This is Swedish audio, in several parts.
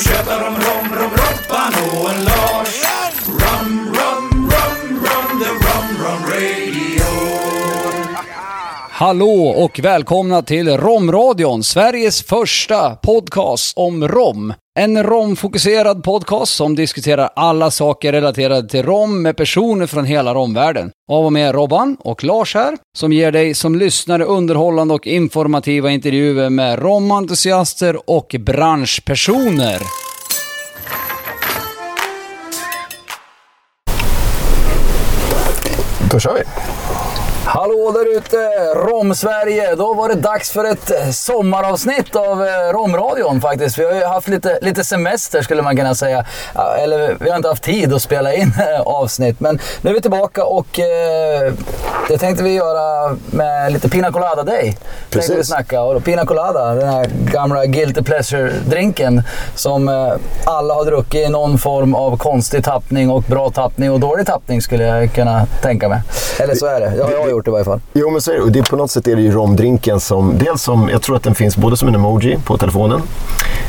tjötar om rom, rom, Robban och en Lars. Hallå och välkomna till Romradion, Sveriges första podcast om rom. En romfokuserad podcast som diskuterar alla saker relaterade till rom med personer från hela romvärlden. Av och med Robban och Lars här, som ger dig som lyssnare underhållande och informativa intervjuer med romentusiaster och branschpersoner. Då kör vi. Hallå där ute, Rom-Sverige! Då var det dags för ett eh, sommaravsnitt av eh, Romradion faktiskt. Vi har ju haft lite, lite semester skulle man kunna säga. Eller vi har inte haft tid att spela in eh, avsnitt. Men nu är vi tillbaka och eh, det tänkte vi göra med lite Pina Colada Day. Tänkte Precis. vi snacka. Och Pina Colada, den här gamla Guilty Pleasure-drinken som eh, alla har druckit i någon form av konstig tappning och bra tappning och dålig tappning skulle jag kunna tänka mig. Eller så är det. Ja, jag har gjort det i varje fall. Jo, men så är det. Det. På något sätt är det ju romdrinken som... Dels som... Jag tror att den finns både som en emoji på telefonen.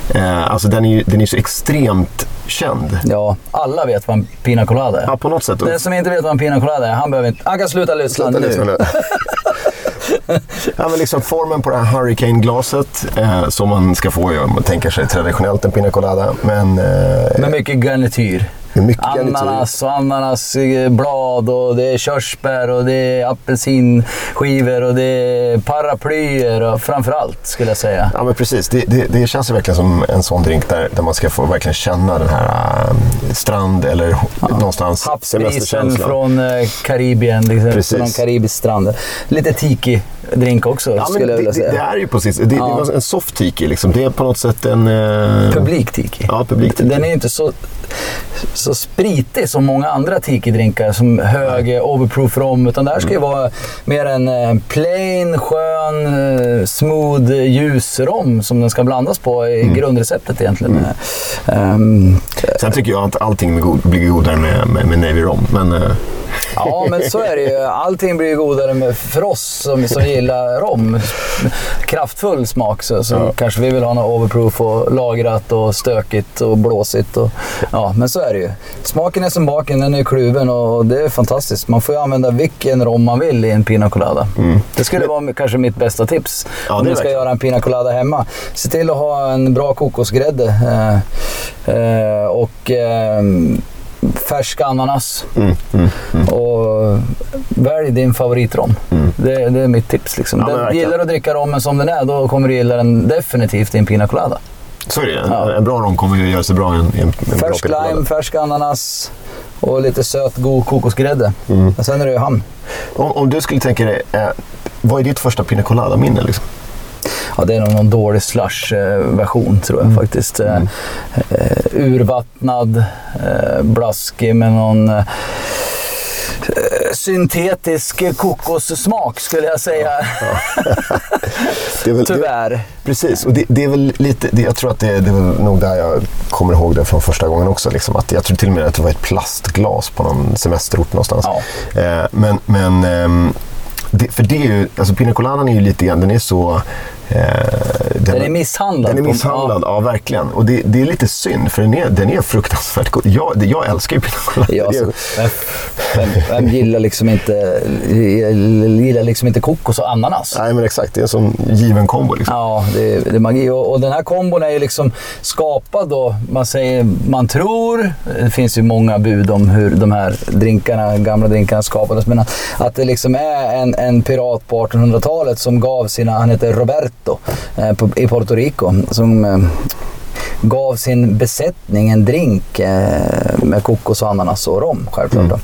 Eh, alltså den är ju den är så extremt känd. Ja, alla vet vad en Pina Colada är. Ja, på något sätt. Den som inte vet vad en Pina Colada är, han, behöver inte, han kan sluta lyssna nu. lite nu. ja, men liksom formen på det här Hurricane-glaset eh, som man ska få, ja, man tänker sig traditionellt en Pina Colada. Men eh, Med mycket garnityr. Mycket. Ananas och ananasblad och det är körsbär och det är apelsinskivor och det är paraplyer och framförallt skulle jag säga. Ja, men precis. Det, det, det känns ju verkligen som en sån drink där, där man ska få verkligen känna den här äh, strand eller någonstans Havsbrisen från eh, Karibien, liksom, Precis. från någon karibisk strand. Lite tiki-drink också Ja, skulle jag det, vilja det, säga. det är ju precis. Det, det Ja. var en soft tiki liksom. Det är på något sätt en... Eh, Publik-tiki. Ja, publik-tiki. Den är inte så, så spritig som många andra tiki-drinkar som hög eh, overproof rom. Utan det här ska ju Mm. vara mer en eh, plain, skön, eh, smooth eh, ljusrom som den ska blandas på i Mm. grundreceptet egentligen. Ehm, Sen tycker jag att allting blir god- blir godare med, med, med Navy Rom. Men eh, ja, men så är det ju. Allting blir godare med, för oss som, som gillar rom. Kraftfull smak så, så kanske vi vill ha något overproof och lagrat och stökigt och blåsigt. Och, ja, men så är det ju. Smaken är som baken, den är kluven och det är fantastiskt. Man får ju använda vilken rom man vill i en Pina Colada. Det skulle vara kanske mitt bästa tips Mm. Ja, om du ska göra en Pina Colada hemma. Se till att ha en bra kokosgrädde eh, eh, och eh, färsk ananas. mm, mm, mm. Och välj din favoritrom. Det, det är mitt tips. Liksom. Ja, Den, gillar du att dricka rommen som den är, då kommer du gilla den definitivt i en Pina Colada. så är det. Ja. en bra rom kommer ju göra sig bra i en, en, bra Färsk Colada. lime, färsk ananas och lite söt, god kokosgrädde. Mm. Och sen är det ju hamn. Om, om du skulle tänka dig, eh, vad är ditt första Pina Colada-minne? Liksom? Ja, det är nog någon dålig slush-version tror jag Mm. faktiskt. Eh, eh, urvattnad, eh, blaskig med någon eh, syntetisk kokossmak skulle jag säga. Väl, Det, Tyvärr. precis, och det, det är väl lite, det, jag tror att det, det är nog där jag kommer ihåg det från första gången också. Liksom, att jag tror till och med att det var ett plastglas på någon semesterort någonstans. Ja. Eh, men, men det, för det är ju, alltså Pina Coladan är ju lite grann, den är så... Eh, Den är misshandlad. Den är misshandlad, ja, verkligen. Och det, det är lite synd, för den är, den är fruktansvärt god. Jag, det- jag älskar ju Pina Colada. Ja, alltså, vem, vem gillar liksom inte, gillar liksom inte kokos och ananas? Nej, men exakt. Det är en sån given kombo. Liksom. Ja, det, det är magi. Och, och den här kombon är ju liksom skapad då. Man säger, man tror, det finns ju många bud om hur de här drinkarna, gamla drinkarna skapades. Men att, att det liksom är en, en pirat på 1800-talet som gav sina, han heter Roberto eh, på, i Puerto Rico. Som, eh, gav sin besättning en drink eh, med kokos, och ananas och rom självklart. Då,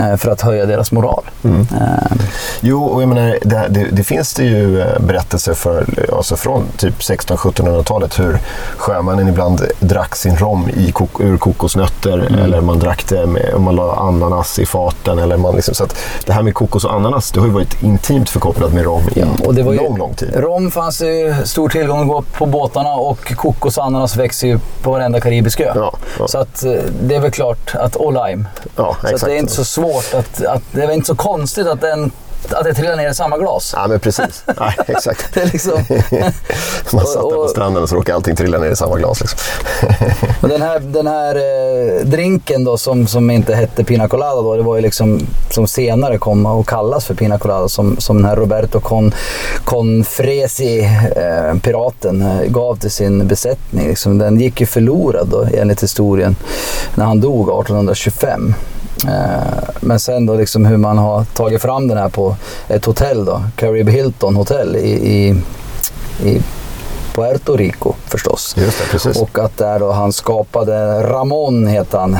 eh, för att höja deras moral. Eh, Jo, och jag menar, det, det, det finns det ju eh, berättelser för, alltså från typ 1600-1700-talet hur sjömännen ibland drack sin rom i kok, ur kokosnötter Mm. eller man drack det med, man la ananas i faten. Eller man liksom, så att det här med kokos och ananas, det har ju varit intimt förkopplat med rom i och det var ju, lång, lång tid. Rom fanns ju stor tillgång på båtarna och kokos och ananas växer ju på varenda karibisk ö. Ja, ja. Så att eh, det är väl klart att, och lime. Ja, Så det är inte så svårt att, att, det är väl inte så konstigt att den att det trillar ner i samma glas. Ja, men precis. Nej, exakt. Det är liksom... Man satt där på stranden och så råkade allting trilla ner i samma glas. Liksom. Och den här, den här eh, drinken då som, som inte hette Pina Colada då, det var ju liksom som senare kom att kallas för Pina Colada som, som den här Roberto Con, Confresi, eh, piraten, eh, gav till sin besättning. Liksom, den gick ju förlorad då enligt historien när han dog 1825. Eh, Men sen då liksom hur man har tagit fram den här på ett hotell då, Caribe Hilton Hotel i, i, i Puerto Rico förstås. Det. Och att där då han skapade, Ramon heter han,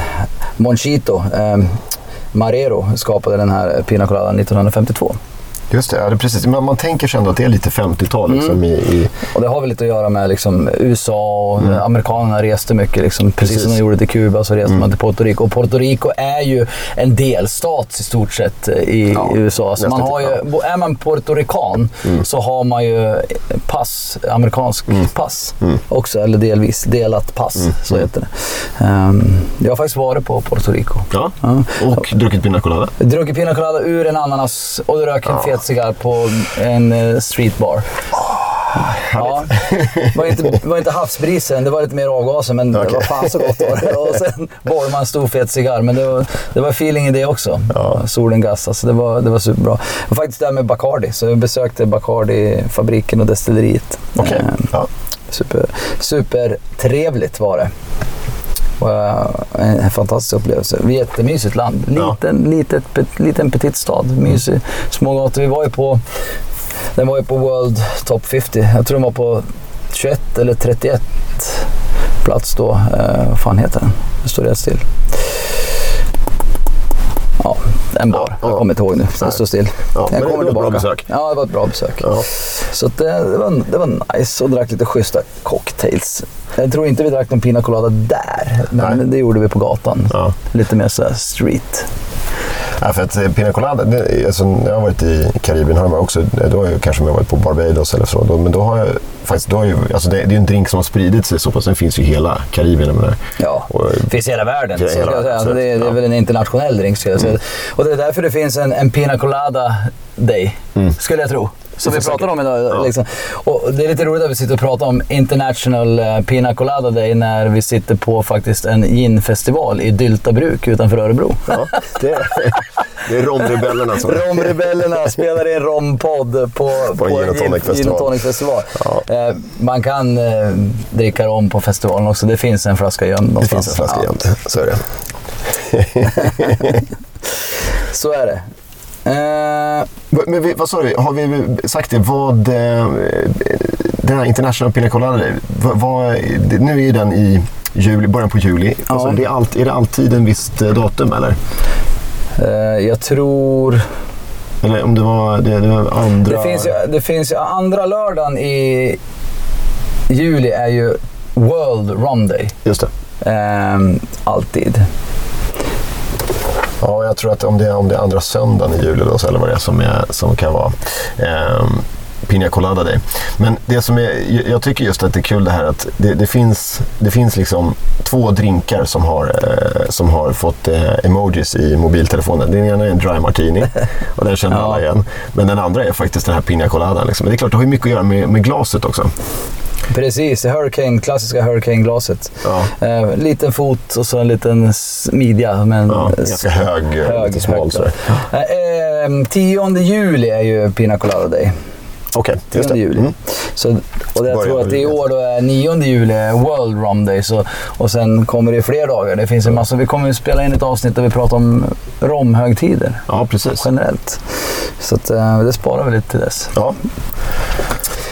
Monchito, eh, Marero skapade den här Pina Colada 1952. Just det, ja, det precis. Man, man tänker sig ändå att det är lite 50-tal Mm. liksom, i, i, Och det har väl lite att göra med liksom, USA och eh, amerikanerna reste mycket. Liksom, precis. Precis. som de gjorde till Kuba så reste man till Puerto Rico. Och Puerto Rico är ju en delstat i stort sett eh, i Ja, USA. Så man har ju, Är man puertorican så har man ju pass, amerikansk pass också. Eller delvis delat pass, så heter det. Ehm, jag har faktiskt varit på Puerto Rico. ja. Ja. och druckit Pina Colada. Druckit pina colada ur en ananas och rök en fet cigarr på en eh, streetbar. Ja, det var inte, det var inte havsbrisen, det var lite mer avgaser, men det Okej. var fan så gott var det. Och sen borrade man en stor fet cigarr, men det var, det var feeling i det också. Solen gassade, så det var, det var superbra. Och faktiskt det här med Bacardi, så jag besökte Bacardi-fabriken och destilleriet. Okej. Eh, Ja. Super, supertrevligt var det. Eh, en fantastisk upplevelse. Jättemysigt land. Ja. Liten, litet, pet, liten petit stad. Mysig. Små gator. Vi var ju på, den var ju på World Top 50. Jag tror den var på 21 eller 31 plats då. Eh, vad fan heter den? Det står rätt still. Ja, en bar. Ja, Jag kommer inte ihåg nu. Den står still. Ja, jag det var ett bra besök. Ja, det var ett bra besök. Ja. Så det, det, var, det var nice och drack lite schyssta cocktails. Jag tror inte vi drack någon Pina Colada där, men Nej. det gjorde vi på gatan. Ja. Lite mer såhär street. Ja, för att eh, Pina Colada, det, alltså, när jag har varit i Karibien har jag också, då har jag kanske jag varit på Barbados eller så, då, men då har jag faktiskt, då har ju, alltså det, det är ju en drink som har spridit sig så pass, den finns ju i hela Karibien. jag menar. Ja, Och, det finns i hela världen. Så hela jag säga. Alltså, så det, är- det är ja. väl en internationell drink skulle jag säga. Mm. Och det är därför det finns en, en Pina Colada Day, skulle jag tro. Som vi pratar om idag. Ja. Liksom. Och det är lite roligt att vi sitter och pratar om International eh, Pina Colada Day när vi sitter på faktiskt en ginfestival i Dyltabruk utanför Örebro. ja, det, är- det är romrebellerna som... Romrebellerna spelar in rompodd på, på, Gin och Gin- och Tonic festival. Ja. Eh, man kan eh, dricka rom på festivalen också. Det finns en flaska gömd Det någonstans. finns en flaska jämt, så är det. Så är det. Eh, Men vi, vad sa du, har vi sagt det? Vad, eh, den här International Pina Colada, nu är ju den i juli, början på juli. Ja. Alltså, det är, allt, är det alltid en visst eh, datum eller? eh, jag tror... Eller om det var, det, det var andra... Det finns, ju, det finns ju andra lördagen i juli är ju World Rom Day. Just det. Eh, alltid. Ja, jag tror att om det är, om det är andra söndagen i juli då, eller vad det är som, är, som kan vara eh, Pina Colada Day. Men det som är, jag tycker just att det är kul det här att det, det finns, det finns liksom två drinkar som har, eh, som har fått eh, emojis i mobiltelefonen. Den ena är en dry martini och den känner Ja. alla igen. Men den andra är faktiskt den här Pina Colada. Liksom. Men det är klart, det har ju mycket att göra med, med glaset också. Precis, Hurricane, klassiska Hurricane-glaset. Ja. Eh, liten fot och så en liten midja. Men Ja, ganska hög, lite smal sådär. Eh, eh, 10 juli är ju Pina Colada Day. Okej, 10 just det. juli. Mm. Så, och jag tror att i år då är 9 juli World Rum Day. Så, och sen kommer det fler dagar. Det finns en massa. Vi kommer ju spela in ett avsnitt där vi pratar om romhögtider Ja, precis. generellt. Så att, eh, det sparar vi lite till dess. Ja.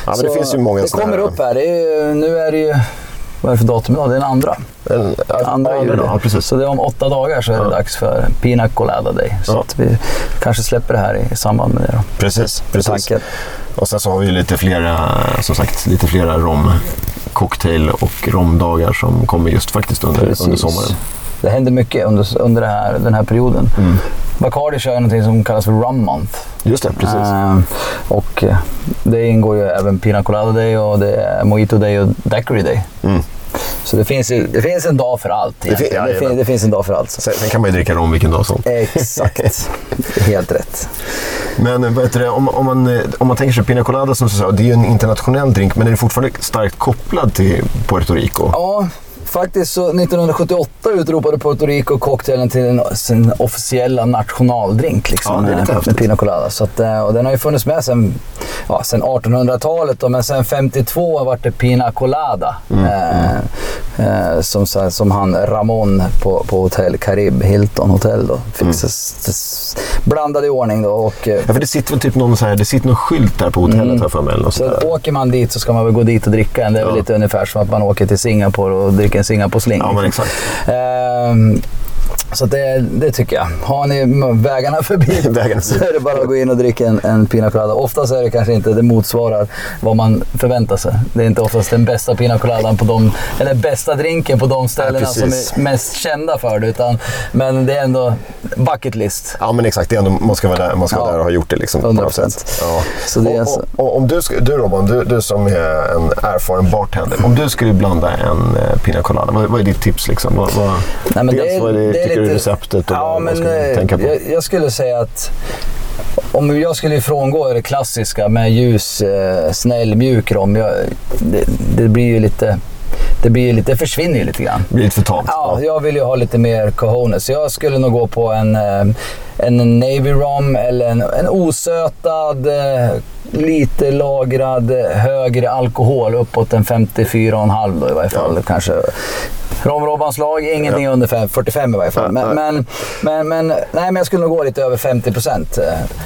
Ja, men det finns ju många Det kommer här- upp här. Det är, nu är det ju... Vad är det för datum idag? Det är den andra. En, Andra juli. Ja, precis. Så det är om åtta dagar så är det Ja. dags för Pina Colada Day. Så Ja. att vi kanske släpper det här i samband med det då. Precis, precis. Tanken. Och sen så har vi lite flera, som sagt, lite flera rom cocktail och romdagar som kommer just faktiskt under, Precis. under sommaren. Det händer mycket under, under här, den här perioden. Mm. Bacardi kör något som kallas för Rum Month. Just det, precis. Eh, och eh, det ingår ju även Pina Colada Day och det är Mojito Day och Daiquiri Day. Mm. Så det finns, ju, det finns en dag för allt. fin- egentligen. Det, fin, det finns en dag för allt. Sen, sen kan man ju dricka rom vilken dag som. Exakt. Helt rätt. Men vad heter det, om, om, man, eh, om man tänker sig Pina Colada som du sa, det är ju en internationell drink men den är fortfarande starkt kopplad till Puerto Rico. Ja, faktiskt så 1978 utropade Puerto Rico cocktailen till en, sin officiella nationaldrink. Liksom, Ja, det är lite häftigt. Pina Colada. Så att, eh, och den har ju funnits med sedan ja, sen 1800-talet då, men sen 52 vart det Pina Colada. Mm, Eh, eh, som, som han Ramon på, på Hotell Carib, Hilton Hotel då, fick Mm. blandade i ordning då. Och, eh, Ja, för det sitter väl typ någon, så här, det sitter någon skylt där på hotellet här för mig. Mm. så åker man dit så ska man väl gå dit och dricka en. Det är väl Ja. lite ungefär som att man åker till Singapore och dricker en Singapore-sling. Ja, men exakt. Ehm, så det, det tycker jag. Har ni vägarna förbi Vägarna så är det bara att gå in och dricka en, en Pina Colada. Oftast är det kanske inte det motsvarar vad man förväntar sig. Det är inte oftast den bästa Pina Coladan på de, eller bästa drinken på de ställena som precis. är mest kända för det. Utan, men det är ändå bucket list. Ja, men exakt. Det är ändå, man ska vara där, man ska vara Ja. där och ha gjort det. Liksom, på 100%. något sätt. Ja. Så det är och, så. och, och, om du, du Robban, du, du som är en erfaren bartender. Om du skulle blanda en eh, Pina Colada, vad, vad är ditt tips? Liksom? Vad, vad, Nej, men dels vad är det, det är lite- receptet och ja, men, eh, tänka på? Jag, jag skulle säga att om jag skulle frångå det klassiska med ljus, eh, snäll, mjuk rom. Jag, det, det blir ju lite... Det, blir lite, det försvinner ju lite grann. Det blir lite för tamt. Ja, jag vill ju ha lite mer cojones. Så jag skulle nog gå på en, eh, en Navy Rom eller en, en osötad, lite lagrad, högre alkohol. Uppåt en 54,5 då i varje fall. Ja. Kanske. Rom-Robbans lag, ingenting under fem- 45 i varje fall. Ja, Men, men, men, men, nej, men jag skulle nog gå lite över 50 procent.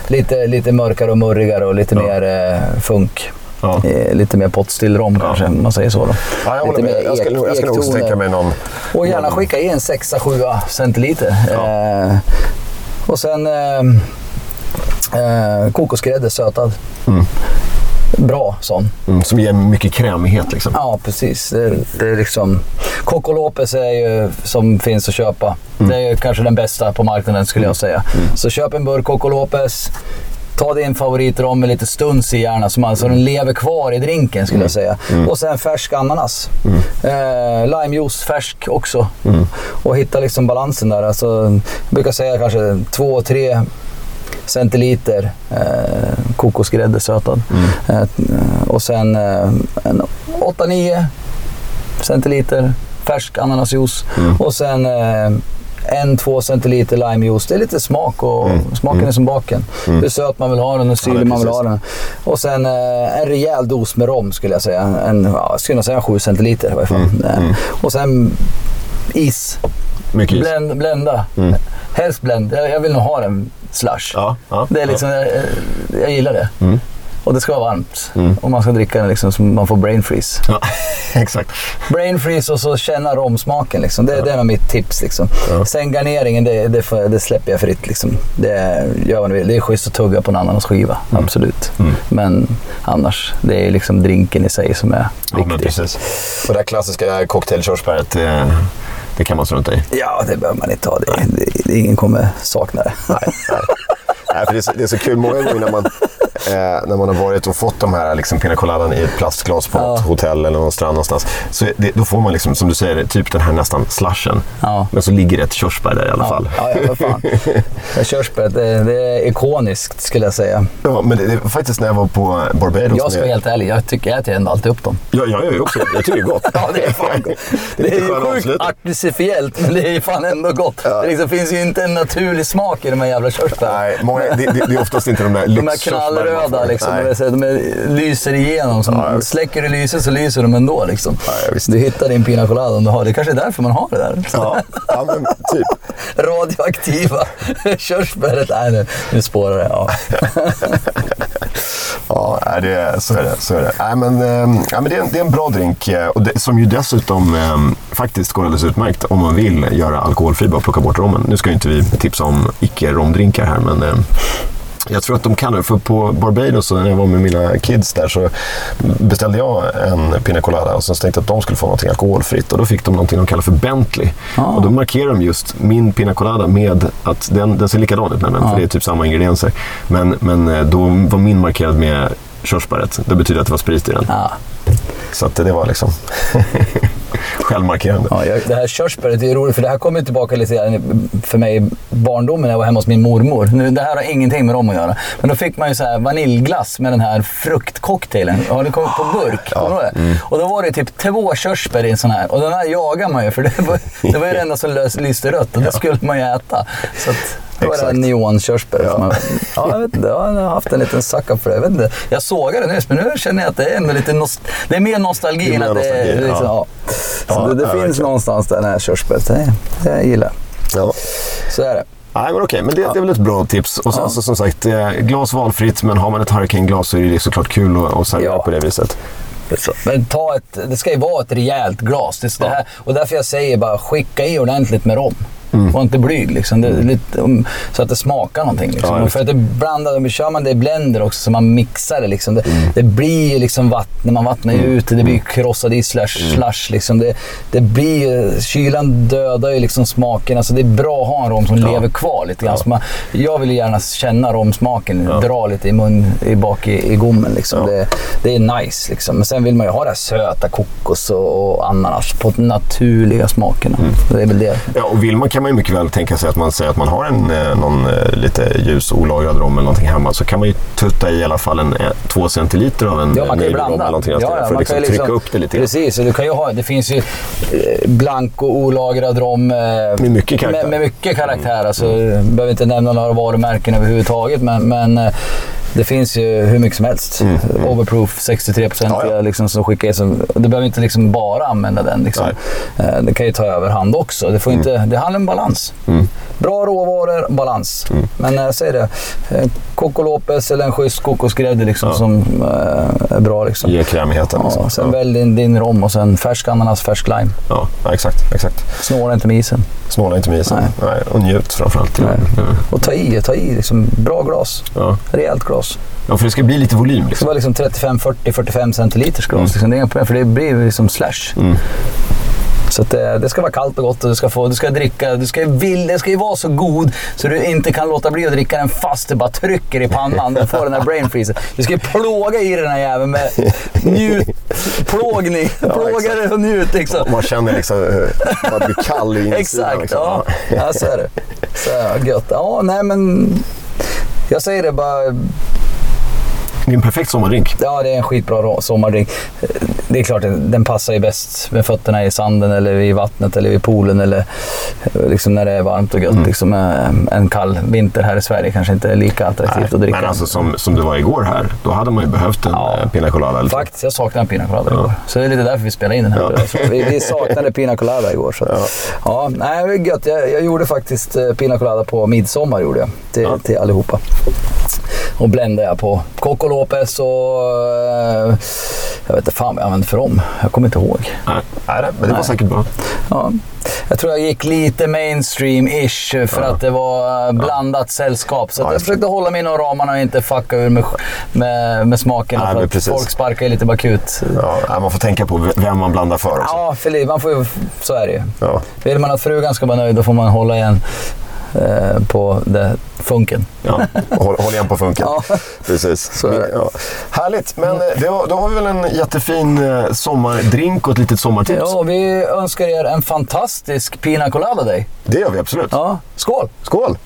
Lite, lite mörkare och murrigare och lite mer eh, funk. Ja. Eh, lite mer potstill-rom kanske, om man säger så. Då. Ja, jag lite med. Jag skulle, jag skulle också tänka mig någon... Och gärna någon- skicka i en 6-7 centiliter. Ja. Eh, och sen eh, eh, kokosgrädde sötad. Bra sån. Mm, som ger mycket krämighet. Liksom. Ja, precis. Det, det är liksom... Coco Lopez är ju, som finns att köpa. Det är kanske den bästa på marknaden skulle jag säga. Så köp en burk Coco Lopez. Ta din favoritrom med lite stuns i gärna, så, man, så den lever kvar i drinken skulle jag säga. Och sen färsk ananas. Eh, limejuice färsk också. Och hitta liksom balansen där. Alltså, jag brukar säga kanske två, tre centiliter eh, kokosgrädde sötad. Eh, och sen eh, en 8-9 centiliter färsk ananasjuice. Och sen eh, en, två centiliter limejuice. Det är lite smak och smaken är som baken. Hur söt man vill ha den, hur syrlig men man vill ha den. Och sen eh, en rejäl dos med rom skulle jag säga. En, ja, jag skulle säga 7 centiliter i varje fall. Eh, Och sen is. Mycket is. Blend, blenda. Helst blend. Jag, jag vill nog ha den slush. Ja, ja, det är liksom, jag, jag gillar det. Mm. Och det ska vara varmt. Och man ska dricka den liksom så man får brain freeze. Ja, exakt. Brain freeze och så känna romsmaken. Liksom. Det, det är nog mitt tips. Liksom. Ja. Sen garneringen, det, det, får, det släpper jag fritt. Liksom. Det, gör vad ni vill. det är schysst att tugga på en ananasskiva, Mm. absolut. Men annars, det är liksom drinken i sig som är Ja, men viktig. precis. Och det här klassiska cocktailkörsbäret, det, det kan man strunta i. Ja, det behöver man inte ha. Det, det, det, ingen kommer sakna det. Nej, nej. nej för det, är så, det är så kul många gånger när man, eh, när man har varit och fått de här liksom, pina coladan i ett plastglas på Ja. ett hotell eller någon strand någonstans. Så det, då får man, liksom, som du säger, typ den här nästan slushen. Ja. Men så ligger det ett körsbär där i alla fall. Ja, ja, vad fan. Det körsbäret, det, det är ikoniskt skulle jag säga. Ja, men det, det, faktiskt när jag var på Barbados. Jag ska vara helt ärlig, jag, tycker, jag äter ändå alltid upp dem. Ja, jag gör ju också Jag tycker det är gott. Ja, det är fan gott. Det Det är är lite ju sjukt avslutning. artificiellt, men det är fan ändå gott. Det liksom finns ju inte en naturlig smak i de här jävla körsbären. Nej, många, det, det, det är oftast inte de där lyxkörsbären får. liksom, Nej. de, lyser igenom. Som, Ja, släcker du lyset så lyser de ändå. Liksom. Ja, du hittar din pina colada om du har det. kanske är därför man har det där. Ja, ja, men typ. Radioaktiva körsbäret. Nej, nu, nu spårar det. Ja. Ja, det, så är det. Så är det. Nej, men, eh, ja, men det, är en, det är en bra drink eh, och det, som ju dessutom eh, faktiskt går alldeles utmärkt om man vill göra alkoholfri bara plocka bort rommen. Nu ska ju inte vi tipsa om icke-romdrinkar här, men eh, jag tror att de kan det. För på Barbados, när jag var med mina kids där, så beställde jag en Pina Colada och så tänkte jag att de skulle få någonting alkoholfritt. Och då fick de någonting de kallar för Bentley. Ah. Och då markerar de just min Pina Colada med att den, den ser likadan ut nämligen, för det är typ samma ingredienser. Men, men eh, då var min markerad med körsbäret. Det betyder att det var sprit i den. Ja. Så det var liksom... Självmarkerande. Ja, jag, det här körsbäret det är roligt för det här kommer tillbaka lite grann för mig i barndomen när jag var hemma hos min mormor. Nu, det här har ingenting med dem att göra. Men då fick man ju så här vaniljglass med den här fruktcocktailen. Har det kommit på burk? Kommer ihåg det? Och då var det typ två körsbär i en sån här. Och den här jagar man ju för det var, det var ju det enda som lyste rött och det skulle man ju äta. Så att, det var det Exakt. här neonkörsbär. Ja. ja, jag vet. Jag har haft en liten suck för det. Jag, vet inte. jag sågade det nyss, men nu känner jag att det är ändå lite nost- Det är mer nostalgi Det är än mer att det är... nostalgi, Liksom, ja. ja. Ja, det, det ja, finns verkligen. någonstans där, det här körsbäret. Det, det gillar jag. Ja. Så är det. Nej, men okej. Men det, det är väl ett bra tips. Och sen Ja. så som sagt, eh, glas valfritt. Men har man ett Hurricane-glas så är det såklart kul att, att servera Ja. på det viset. Men ta ett, det ska ju vara ett rejält glas. Det, det här, och därför jag säger bara skicka i ordentligt med rom. Mm. Var inte blyg liksom. Det, är lite, så att det smakar någonting. Liksom. Ja, för att det blandar, kör man det i blender också så man mixar det. Liksom. Det, Mm. det blir ju liksom vatten, man vattnar ju ut det. Blir krossad is slash Mm. slush. Liksom. Det, det blir kylan dödar ju liksom smaken. Alltså det är bra att ha en rom som lever kvar lite grann. Så man, jag vill gärna känna romsmaken, dra lite i mun, i bak i, i gommen. Liksom. Ja. Det, det är nice liksom. Men sen vill man ju ha det här söta kokos och, och ananas på naturliga smakerna. Mm. Det är väl det. Ja, och vill man kan man ju mycket väl tänka sig att man säger att man har en, eh, någon eh, lite ljus olagrad rom eller någonting hemma. Så kan man ju tutta i i alla fall en, eh, två centiliter av en Ja, man kan ju blanda. eller någonting Ja, ja, ja, för att liksom ju trycka upp det lite. Precis, och du kan ju ha, det finns ju blank och olagrad rom. Med mycket karaktär. Med, med mycket karaktär. Alltså, jag behöver inte nämna några varumärken överhuvudtaget, men, men det finns ju hur mycket som helst. Overproof 63 procent Mm, Ja, ja. liksom, som skickar in. Du behöver inte liksom bara använda den. Liksom. Eh, Det kan ju ta överhand också. Det, får inte, det handlar om balans. Mm. Bra råvaror, balans. Men eh, säger det, Coco Lopez eller en schysst kokosgrädde liksom, Ja. som eh, är bra. Liksom. Ge krämigheten. Ja, liksom. sen ja. välj din, din rom och sen färsk ananas, färsk lime. Ja, ja, exakt. exakt. Snåla inte med isen. Snåla inte med isen. Nej. Nej. och njut framförallt. Nej. Ja. Och ta i, ta i. Liksom, bra glas. Ja. Rejält glas. Ja, för det ska bli lite volym. Det ska Liksom. vara liksom 35, 40, 45 centiliters glas. Mm. Liksom. Det är inga problem, för det blir liksom slash. Mm. Så att det, det ska vara kallt och gott och du ska, få, du ska dricka. Du ska, vill, det ska ju vara så god så du inte kan låta bli att dricka den fast du bara trycker i pannan. Du får den här brain freezen. Du ska ju plåga i den här jäveln med njut, plågning. Plåga det och njut liksom. Man känner liksom hur man blir kall i insidan. Exakt, liksom. ja. ja. Så är det. Så. Gött. Ja, nej men... Jag säger det bara... Det är en perfekt sommardrink. Ja, det är en skitbra sommardrink. Det är klart, den passar ju bäst med fötterna i sanden eller i vattnet eller i poolen eller eh, liksom när det är varmt och gött. Mm. Liksom, eh, en kall vinter här i Sverige kanske inte är lika attraktivt att dricka. men alltså som, som det var igår här, då hade man ju behövt en Ja. ja. pina colada. Faktiskt, jag saknar en pina colada igår. Så det är lite därför vi spelar in den här. Ja. Vi, vi saknade pina colada igår. Så. Ja. Ja, nej, gött. Jag, jag gjorde faktiskt eh, pina colada på midsommar gjorde jag, till, Ja. till allihopa. Och bländade jag på Coco Lopez och... Eh, jag vet inte fan vad jag använde för rom. Jag kommer inte ihåg. Nej, nej, men det var Nej. säkert bra. Ja. Jag tror jag gick lite mainstream-ish för att det var blandat sällskap. Så Ja, jag försökte hålla mig inom ramarna och inte fucka ur med, med, med smakerna. Nej, för att precis. folk sparkar lite bakut. Ja, man får tänka på vem man blandar för också. Ja, för man får ju, så är det ju. Ja. Vill man att frugan ska vara nöjd då får man hålla igen eh, på det, funken. Ja, håll, håll igen på funken. Ja. Precis. Så är det. Ja. Härligt, men eh, då, då har vi väl en jättefin eh, sommardrink och ett litet sommartips. Ja, vi önskar er en fantastisk Pina Colada Day. Det gör vi absolut. Ja, skål! Skål!